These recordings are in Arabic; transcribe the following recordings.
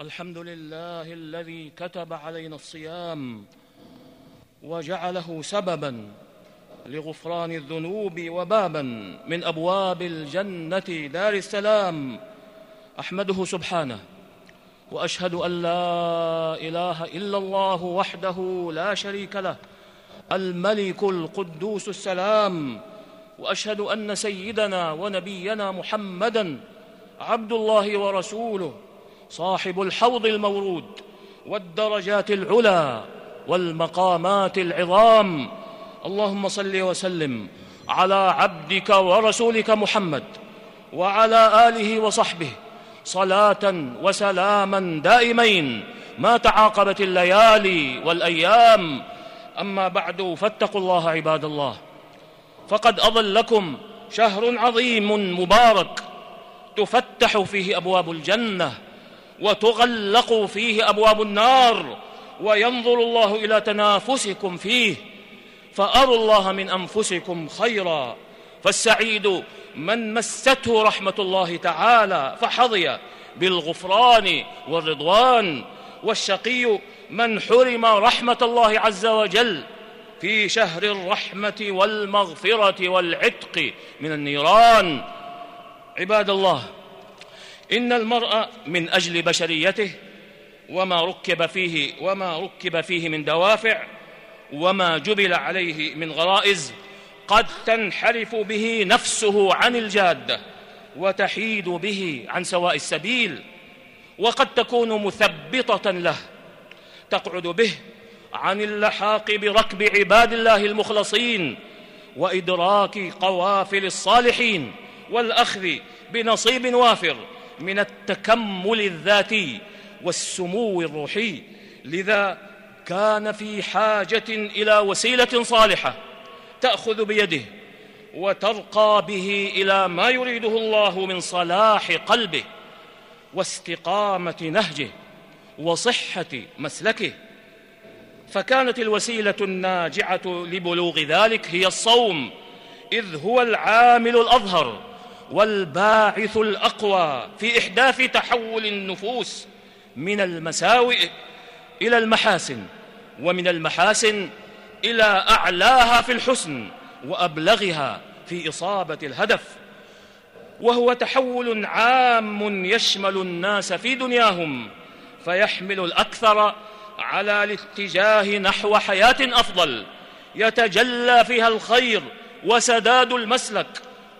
الحمد لله الذي كتب علينا الصيام وجعله سببا لغفران الذنوب وبابا من أبواب الجنة دار السلام. أحمده سبحانه وأشهد أن لا إله إلا الله وحده لا شريك له الملك القدوس السلام. وأشهد أن سيدنا ونبينا محمدا عبد الله ورسوله. صاحب الحوض المورود والدرجات العلى والمقامات العظام. اللهم صل وسلم على عبدك ورسولك محمد وعلى آله وصحبه صلاة وسلاما دائمين ما تعاقبت الليالي والأيام. أما بعد فاتقوا الله عباد الله. فقد أظلكم شهر عظيم مبارك تفتح فيه أبواب الجنة. وتغلق فيه أبواب النار وينظر الله إلى تنافسكم فيه فأروا الله من أنفسكم خيرا فالسعيد من مسته رحمة الله تعالى فحظي بالغفران والرضوان والشقي من حرم رحمة الله عز وجل في شهر الرحمة والمغفرة والعتق من النيران. عباد الله إن المرء من أجل بشريته وما ركب فيه وما ركب فيه من دوافع وما جبل عليه من غرائز قد تنحرف به نفسه عن الجادة وتحيد به عن سواء السبيل وقد تكون مثبطة له تقعد به عن اللحاق بركب عباد الله المخلصين وإدراك قوافل الصالحين والأخذ بنصيب وافر من التكمل الذاتي والسمو الروحي. لذا كان في حاجة إلى وسيلة صالحة تأخذ بيده وترقى به إلى ما يريده الله من صلاح قلبه واستقامة نهجه وصحة مسلكه. فكانت الوسيلة الناجعة لبلوغ ذلك هي الصوم إذ هو العامل الأظهر والباعث الأقوى في إحداث تحول النفوس من المساوئ إلى المحاسن ومن المحاسن إلى أعلاها في الحسن وأبلغها في إصابة الهدف. وهو تحول عام يشمل الناس في دنياهم فيحمل الأكثر على الاتجاه نحو حياة أفضل يتجلى فيها الخير وسداد المسلك.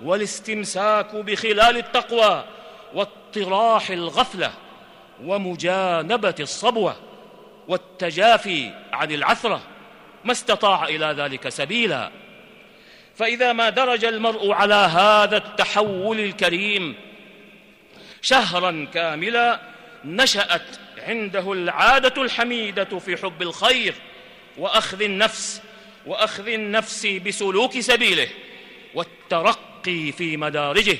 والاستمساك بخلال التقوى واطراح الغفلة ومجانبة الصبوة والتجافي عن العثرة ما استطاع إلى ذلك سبيلا. فإذا ما درج المرء على هذا التحول الكريم شهرا كاملا نشأت عنده العادة الحميدة في حب الخير وأخذ النفس وأخذ النفس بسلوك سبيله والترقي في مدارجه.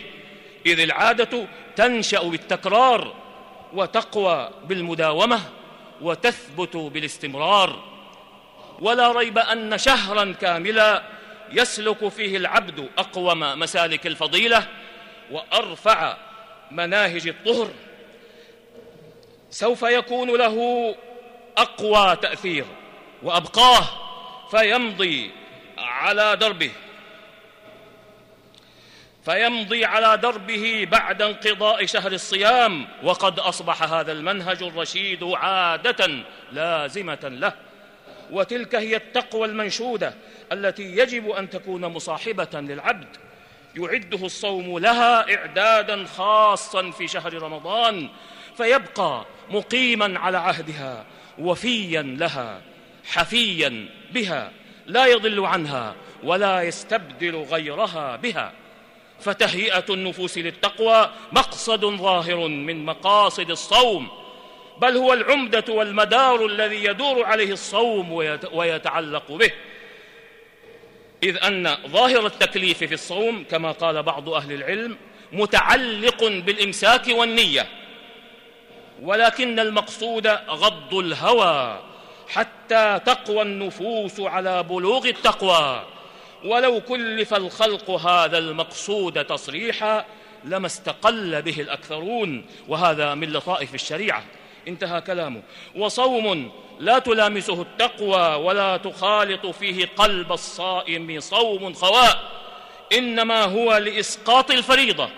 إذ العادة تنشأ بالتكرار وتقوى بالمداومة وتثبت بالاستمرار. ولا ريب أن شهرا كاملا يسلك فيه العبد اقوم مسالك الفضيلة وأرفع مناهج الطهر. سوف يكون له أقوى تأثير وأبقاه فيمضي على دربه. فيمضي على دربه بعد انقضاء شهر الصيام وقد أصبح هذا المنهج الرشيد عادة لازمة له. وتلك هي التقوى المنشودة التي يجب أن تكون مصاحبة للعبد. يعده الصوم لها إعدادا خاصا في شهر رمضان فيبقى مقيما على عهدها وفيا لها حفيا بها لا يضل عنها ولا يستبدل غيرها بها. فتهيئة النفوس للتقوى مقصد ظاهر من مقاصد الصوم بل هو العمدة والمدار الذي يدور عليه الصوم ويتعلق به. إذ أن ظاهر التكليف في الصوم كما قال بعض أهل العلم متعلق بالإمساك والنية ولكن المقصود غض الهوى حتى تقوى النفوس على بلوغ التقوى. ولو كلف الخلق هذا المقصود تصريحا لما استقل به الأكثرون وهذا من لطائف الشريعة. انتهى كلامه. وصوم لا تلامسه التقوى ولا تخالط فيه قلب الصائم صوم خواء إنما هو لإسقاط الفريضة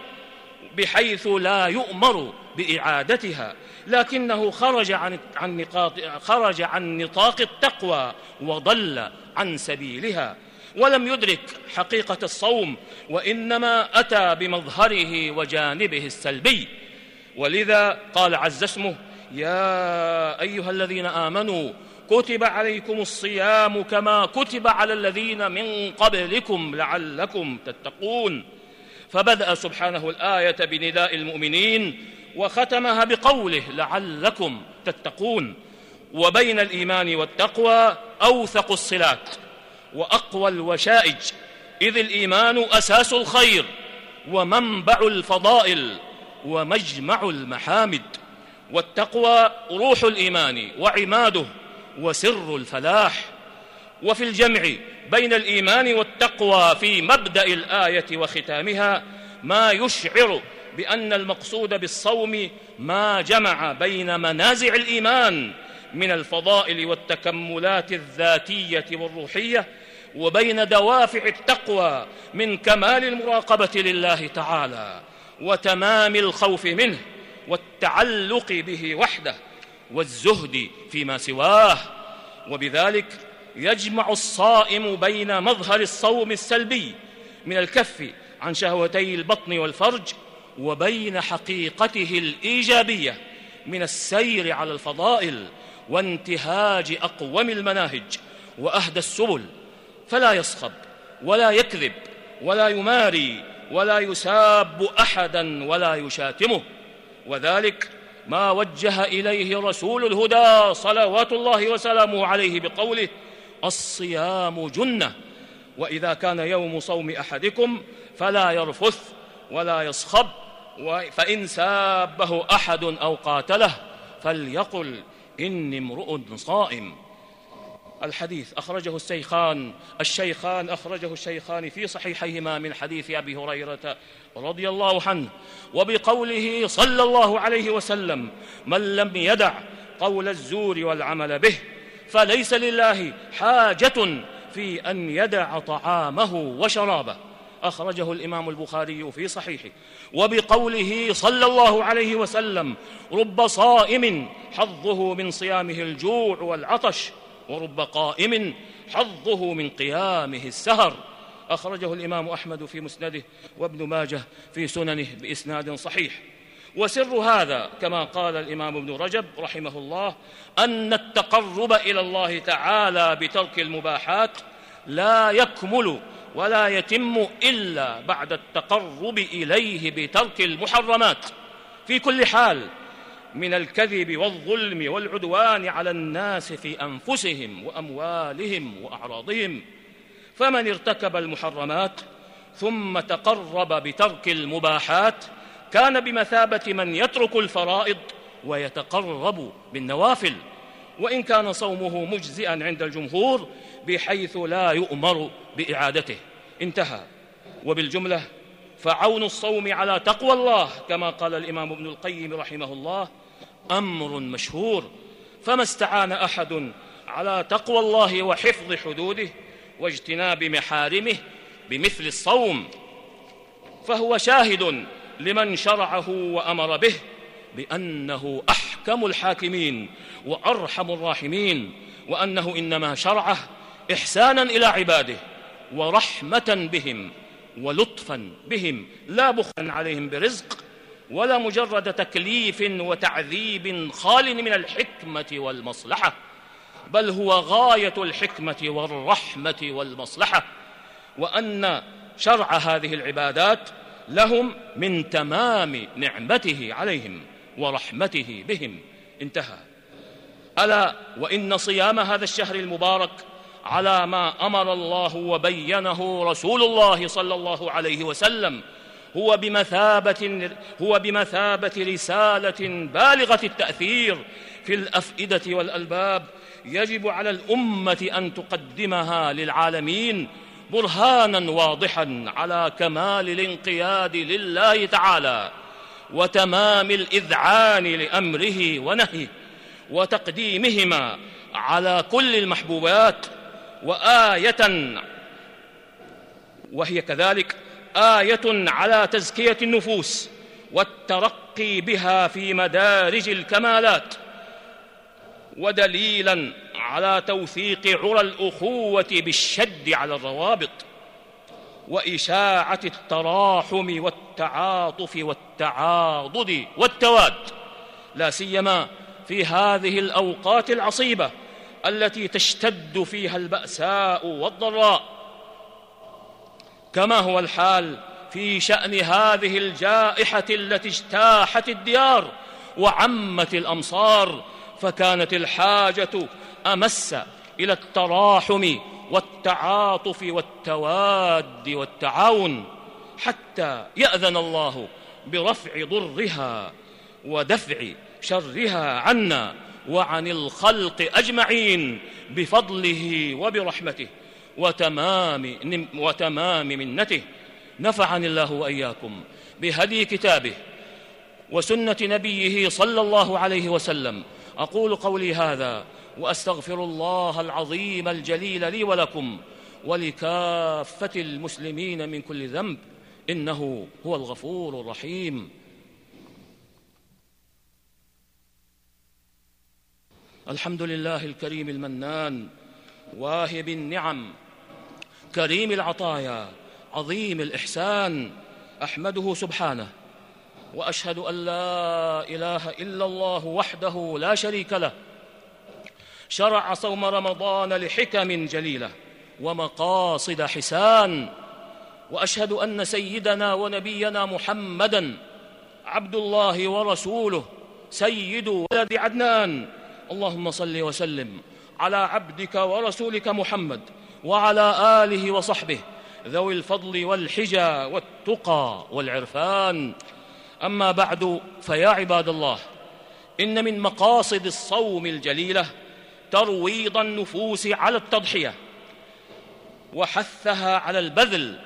بحيث لا يؤمر بإعادتها. لكنه خرج عن عن نقاط خرج عن نطاق التقوى وضل عن سبيلها. ولم يدرك حقيقة الصوم وإنما أتى بمظهره وجانبه السلبي. ولذا قال عز اسمه يا أيها الذين آمنوا كتب عليكم الصيام كما كتب على الذين من قبلكم لعلكم تتقون. فبدأ سبحانه الآية بنداء المؤمنين وختمها بقوله لعلكم تتقون. وبين الإيمان والتقوى أوثق الصلات وأقوى الوشائج إذ الإيمان أساس الخير ومنبع الفضائل ومجمع المحامد. والتقوى روح الإيمان وعماده وسر الفلاح. وفي الجمع بين الإيمان والتقوى في مبدأ الآية وختامها ما يشعر بأن المقصود بالصوم ما جمع بين منازع الإيمان من الفضائل والتكملات الذاتية والروحية وبين دوافع التقوى من كمال المراقبة لله تعالى وتمام الخوف منه والتعلق به وحده والزهد فيما سواه. وبذلك يجمع الصائم بين مظهر الصوم السلبي من الكف عن شهوتي البطن والفرج وبين حقيقته الإيجابية من السير على الفضائل وانتهاج أقوم المناهج وأهدى السبل فلا يصخب ولا يكذب ولا يماري ولا يساب أحدا ولا يشاتمه. وذلك ما وجه إليه رسول الهدى صلوات الله وسلامه عليه بقوله الصيام جنة وإذا كان يوم صوم أحدكم فلا يرفث ولا يصخب فإن سابه أحد أو قاتله فليقل إني امرؤ صائم. الحديث أخرجه الشيخان الشيخان أخرجه الشيخان في صحيحيهما من حديث أبي هريرة رضي الله عنه وبقوله صلى الله عليه وسلم من لم يدع قول الزور والعمل به فليس لله حاجة في أن يدع طعامه وشرابه. أخرجه الإمام البخاري في صحيحه. وبقوله صلى الله عليه وسلم رب صائم حظه من صيامه الجوع والعطش ورب قائم حظه من قيامه السهر. أخرجه الإمام أحمد في مسنده وابن ماجه في سننه بإسناد صحيح. وسر هذا كما قال الإمام ابن رجب رحمه الله أن التقرب إلى الله تعالى بترك المباحات لا يكمل ولا يتم إلا بعد التقرب إليه بترك المحرمات. في كل حال من الكذب والظلم والعدوان على الناس في أنفسهم وأموالهم وأعراضهم فمن ارتكب المحرمات ثم تقرب بترك المباحات كان بمثابة من يترك الفرائض ويتقرب بالنوافل. وإن كان صومه مجزئا عند الجمهور بحيث لا يؤمر بإعادته. انتهى. وبالجملة فعون الصوم على تقوى الله كما قال الإمام ابن القيم رحمه الله أمر مشهور. فما استعان أحد على تقوى الله وحفظ حدوده واجتناب محارمه بمثل الصوم. فهو شاهد لمن شرعه وأمر به بأنه أحكم الحاكمين وأرحم الراحمين وأنه إنما شرعه إحسانا إلى عباده. ورحمة بهم ولطفا بهم لا بخلا عليهم برزق ولا مجرد تكليف وتعذيب خال من الحكمة والمصلحة بل هو غاية الحكمة والرحمة والمصلحة. وأن شرع هذه العبادات لهم من تمام نعمته عليهم ورحمته بهم. انتهى. ألا وإن صيام هذا الشهر المبارك على ما أمر الله وبينه رسول الله صلى الله عليه وسلم. هو بمثابة هو بمثابة رسالة بالغة التأثير في الأفئدة والألباب. يجب على الأمة أن تقدمها للعالمين برهانا واضحا على كمال الانقياد لله تعالى وتمام الإذعان لأمره ونهيه وتقديمهما على كل المحبوبات وآية. وهي كذلك آية على تزكية النفوس والترقي بها في مدارج الكمالات. ودليلا على توثيق عرى الأخوة بالشد على الروابط وإشاعة التراحم والتعاطف والتعاضد والتواد لا سيما في هذه الأوقات العصيبة التي تشتد فيها البأساء والضراء. كما هو الحال في شأن هذه الجائحة التي اجتاحت الديار وعمت الأمصار فكانت الحاجة أمس إلى التراحم والتعاطف والتواد والتعاون حتى يأذن الله برفع ضرها ودفع شرها عنا. وعن الخلق أجمعين بفضله وبرحمته وتمام وتمام منته. نفعني الله وإياكم بهدي كتابه وسنة نبيه صلى الله عليه وسلم. أقول قولي هذا وأستغفر الله العظيم الجليل لي ولكم ولكافة المسلمين من كل ذنب. إنه هو الغفور الرحيم. الحمد لله الكريم المنان واهب النعم كريم العطايا عظيم الإحسان أحمده سبحانه وأشهد أن لا إله إلا الله وحده لا شريك له شرع صوم رمضان لحكم جليلة ومقاصد حسان وأشهد أن سيدنا ونبينا محمدا عبد الله ورسوله سيد ولد عدنان اللهم صل وسلم على عبدك ورسولك محمد وعلى آله وصحبه ذوي الفضل والحجى والتقى والعرفان. أما بعد فيا عباد الله إن من مقاصد الصوم الجليلة ترويض النفوس على التضحية وحثها على البذل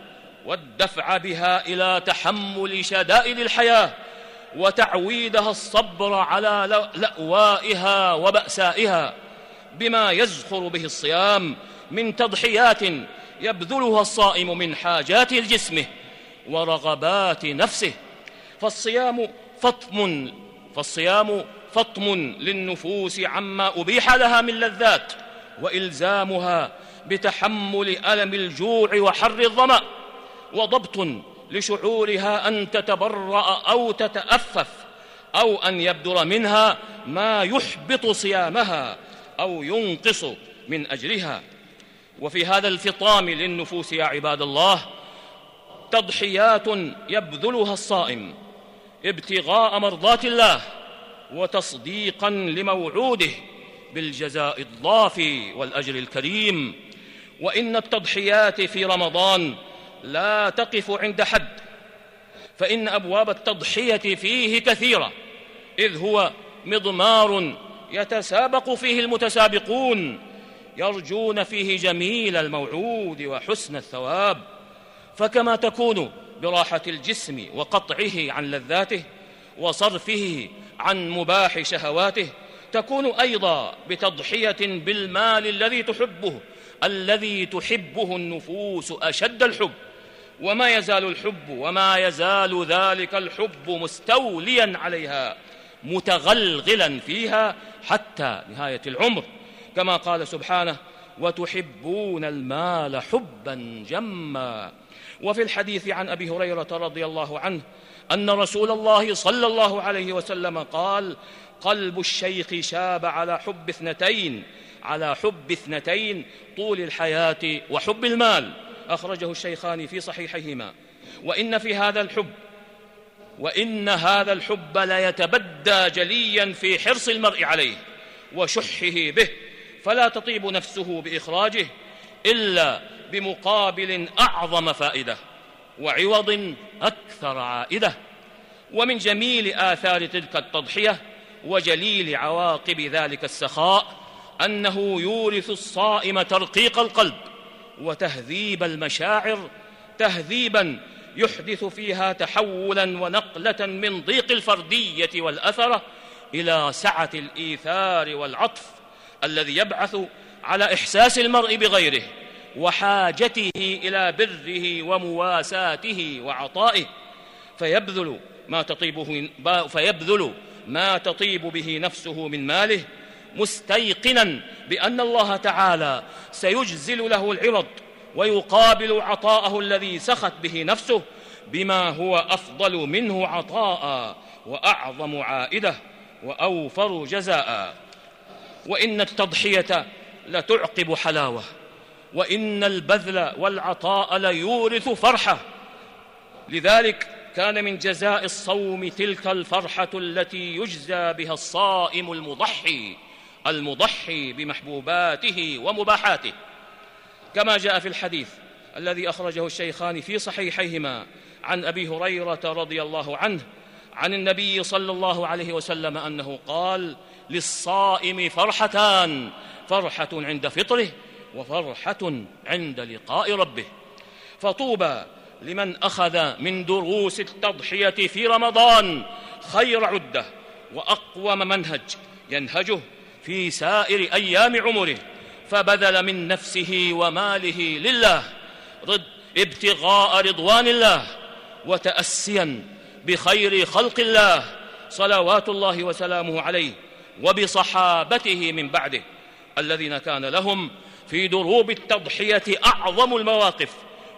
والدفع بها إلى تحمل شدائد الحياة وتعويدها الصبر على لأوائها وبأسائها بما يزخر به الصيام من تضحيات يبذلها الصائم من حاجات جسمه ورغبات نفسه. فالصيام فطم فالصيام فطم للنفوس عما أبيح لها من لذات وإلزامها بتحمل ألم الجوع وحر الظمأ وضبط لشعورها أن تتبرأ أو تتأفف أو أن يبدر منها ما يحبط صيامها أو ينقص من اجرها وفي هذا الفطام للنفوس يا عباد الله تضحيات يبذلها الصائم ابتغاء مرضات الله وتصديقا لموعوده بالجزاء الضافي والأجر الكريم. وإن التضحيات في رمضان لا تقف عند حد. فإن أبواب التضحية فيه كثيرة. إذ هو مضمار يتسابق فيه المتسابقون يرجون فيه جميل الموعود وحسن الثواب. فكما تكون براحة الجسم وقطعه عن لذاته وصرفه عن مباح شهواته تكون أيضا بتضحية بالمال الذي تحبه. الذي تحبه النفوس أشد الحب. وما يزال الحب وما يزال ذلك الحب مستوليا عليها متغلغلا فيها حتى نهاية العمر. كما قال سبحانه وتحبون المال حبا جما وفي الحديث عن أبي هريرة رضي الله عنه أن رسول الله صلى الله عليه وسلم قال قلب الشيخ شاب على حب اثنتين على حب اثنتين طول الحياة وحب المال أخرجه الشيخان في صحيحيهما. وإن في هذا الحب وإن هذا الحب ليتبدى جليا في حرص المرء عليه وشحه به فلا تطيب نفسه بإخراجه إلا بمقابل أعظم فائدة وعوض أكثر عائدة. ومن جميل آثار تلك التضحية وجليل عواقب ذلك السخاء أنه يورث الصائم ترقيق القلب وتهذيب المشاعر تهذيبا يحدث فيها تحولا ونقلة من ضيق الفردية والاثره إلى سعة الإيثار والعطف الذي يبعث على إحساس المرء بغيره وحاجته إلى بره ومواساته وعطائه. فيبذل ما تطيب به نفسه من ماله مستيقنا بأن الله تعالى سيجزل له العوض ويقابل عطاءه الذي سخت به نفسه بما هو أفضل منه عطاء وأعظم عائدة وأوفر جزاء. وإن التضحية لتعقب حلاوة وإن البذل والعطاء ليورث فرحة. لذلك كان من جزاء الصوم تلك الفرحة التي يجزى بها الصائم المضحي. المضحي بمحبوباته ومباحاته. كما جاء في الحديث الذي أخرجه الشيخان في صحيحيهما عن أبي هريرة رضي الله عنه عن النبي صلى الله عليه وسلم أنه قال للصائم فرحتان فرحة عند فطره وفرحة عند لقاء ربه. فطوبى لمن أخذ من دروس التضحية في رمضان خير عدة وأقوم منهج ينهجه في سائر أيام عمره فبذل من نفسه وماله لله رد ابتغاء رضوان الله وتاسيا بخير خلق الله صلوات الله وسلامه عليه وبصحابته من بعده الذين كان لهم في دروب التضحية أعظم المواقف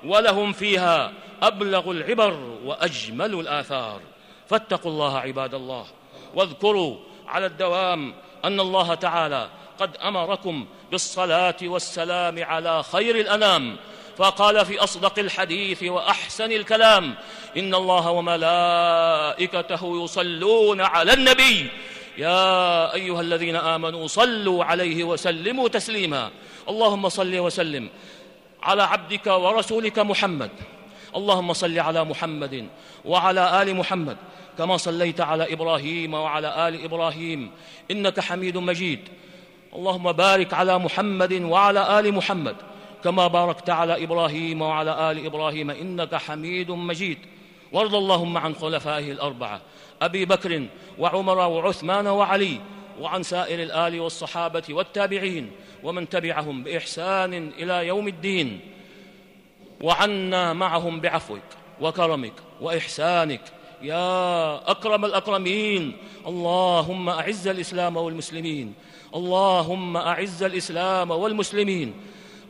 ولهم فيها أبلغ العبر وأجمل الآثار. فاتقوا الله عباد الله واذكروا على الدوام أن الله تعالى قد أمركم بالصلاة والسلام على خير الأنام فقال في أصدق الحديث وأحسن الكلام إن الله وملائكته يصلون على النبي. يا أيها الذين آمنوا صلوا عليه وسلموا تسليما. اللهم صل وسلم على عبدك ورسولك محمد. اللهم صل على محمد وعلى آل محمد كما صليت على إبراهيم وعلى آل إبراهيم إنك حميد مجيد. اللهم بارك على محمد وعلى آل محمد كما باركت على إبراهيم وعلى آل إبراهيم إنك حميد مجيد. وارض اللهم عن خلفائه الأربعة أبي بكر وعمر وعثمان وعلي وعن سائر الآل والصحابة والتابعين ومن تبعهم بإحسان إلى يوم الدين. وعنا معهم بعفوك وكرمك وإحسانك. يا أكرم الأكرمين اللهم أعز الإسلام والمسلمين. اللهم أعز الإسلام والمسلمين.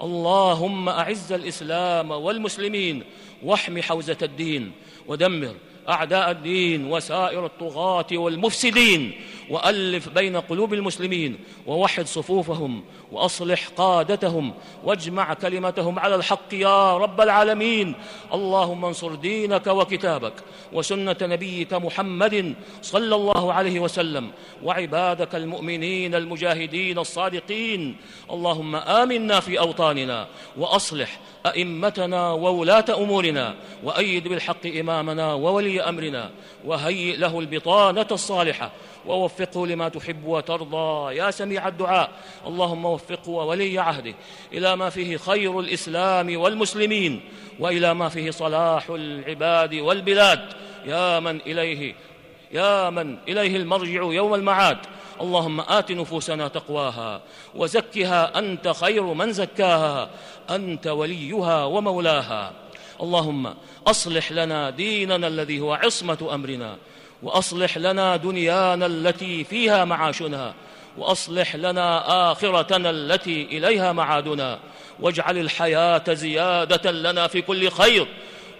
اللهم أعز الإسلام والمسلمين. واحم حوزة الدين. ودمر أعداء الدين وسائر الطغاة والمفسدين وألف بين قلوب المسلمين ووحد صفوفهم وأصلح قادتهم واجمع كلمتهم على الحق يا رب العالمين. اللهم انصر دينك وكتابك وسنة نبيك محمد صلى الله عليه وسلم وعبادك المؤمنين المجاهدين الصادقين. اللهم آمنا في أوطاننا وأصلح أئمتنا وولاة أمورنا وأيد بالحق إمامنا وولي أمرنا وهيئ له البطانة الصالحة ووفقه لما تحب وترضى. يا سميع الدعاء اللهم وفقه وولي عهده إلى ما فيه خير الإسلام والمسلمين وإلى ما فيه صلاح العباد والبلاد. يا من إليه يا من إليه المرجع يوم المعاد. اللهم آت نفوسنا تقواها وزكها أنت خير من زكاها أنت وليها ومولاها. اللهم أصلح لنا ديننا الذي هو عصمة أمرنا وأصلح لنا دنيانا التي فيها معاشنا وأصلح لنا آخرتنا التي إليها معادنا واجعل الحياة زيادة لنا في كل خير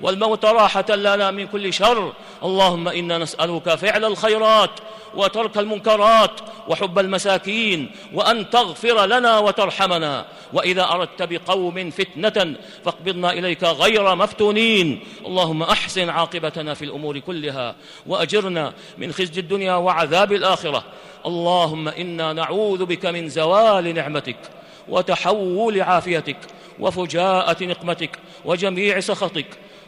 والموت راحة لنا من كل شر. اللهم إنا نسألك فعل الخيرات وترك المنكرات وحب المساكين وأن تغفر لنا وترحمنا. وإذا أردت بقوم فتنة فاقبضنا إليك غير مفتونين. اللهم أحسن عاقبتنا في الأمور كلها وأجرنا من خزي الدنيا وعذاب الآخرة. اللهم إنا نعوذ بك من زوال نعمتك وتحول عافيتك وفجاءة نقمتك وجميع سخطك.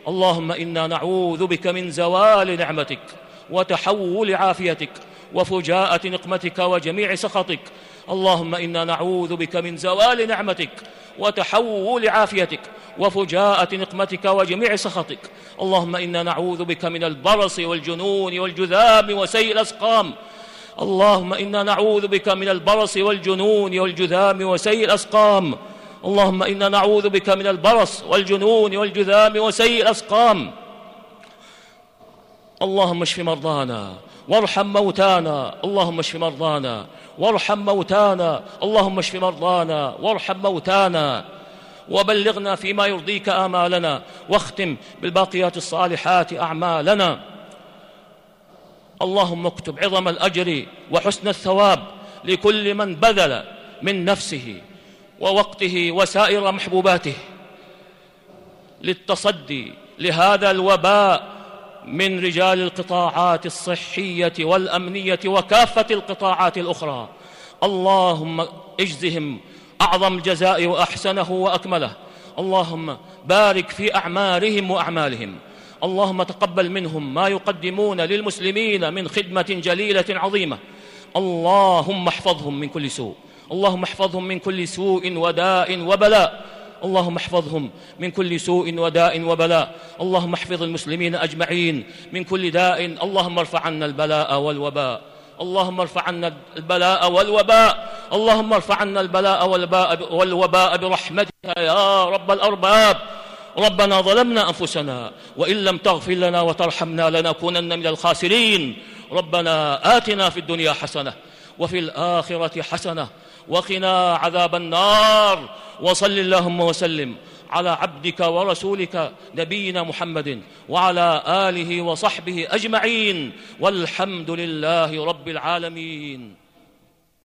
اللهم إنا نعوذ بك من زوال نعمتك وتحول عافيتك وفجاءة نقمتك وجميع سخطك. اللهم إنا نعوذ بك من زوال نعمتك وتحول عافيتك. وفجاءة نقمتك وجميع سخطك. اللهم إنا نعوذ بك من البرص والجنون والجذام وسيء الأسقام. اللهم إنا نعوذ بك من البرص والجنون والجذام وسيء الأسقام. اللهم إنا نعوذ بك من البرص والجنون والجذام وسيء الأسقام. اللهم اشف مرضانا. وارحم موتانا اللهم اشف مرضانا. وارحم موتانا اللهم اشف مرضانا. وارحم موتانا. وبلغنا فيما يرضيك آمالنا. واختم بالباقيات الصالحات أعمالنا. اللهم اكتب عظم الأجر وحسن الثواب لكل من بذل من نفسه ووقته وسائر محبوباته. للتصدي لهذا الوباء من رجال القطاعات الصحية والأمنية وكافة القطاعات الأخرى. اللهم اجزهم أعظم الجزاء وأحسنه وأكمله. اللهم بارك في أعمارهم وأعمالهم. اللهم تقبل منهم ما يقدمون للمسلمين من خدمة جليلة عظيمة. اللهم احفظهم من كل سوء. اللهم احفظهم من كل سوء وداء وبلاء. اللهم احفظهم من كل سوء وداء وبلاء. اللهم احفظ المسلمين أجمعين من كل داء. اللهم ارفع عنا البلاء والوباء. اللهم ارفع عنا البلاء والوباء. اللهم ارفع عنا البلاء والوباء برحمتك يا رب الأرباب. ربنا ظلمنا أنفسنا وإن لم تغفر لنا وترحمنا لنكونن من الخاسرين. ربنا آتنا في الدنيا حسنة وفي الآخرة حسنة وقنا عذاب النار. وصل اللهم وسلم على عبدك ورسولك نبينا محمد وعلى آله وصحبه أجمعين. والحمد لله رب العالمين.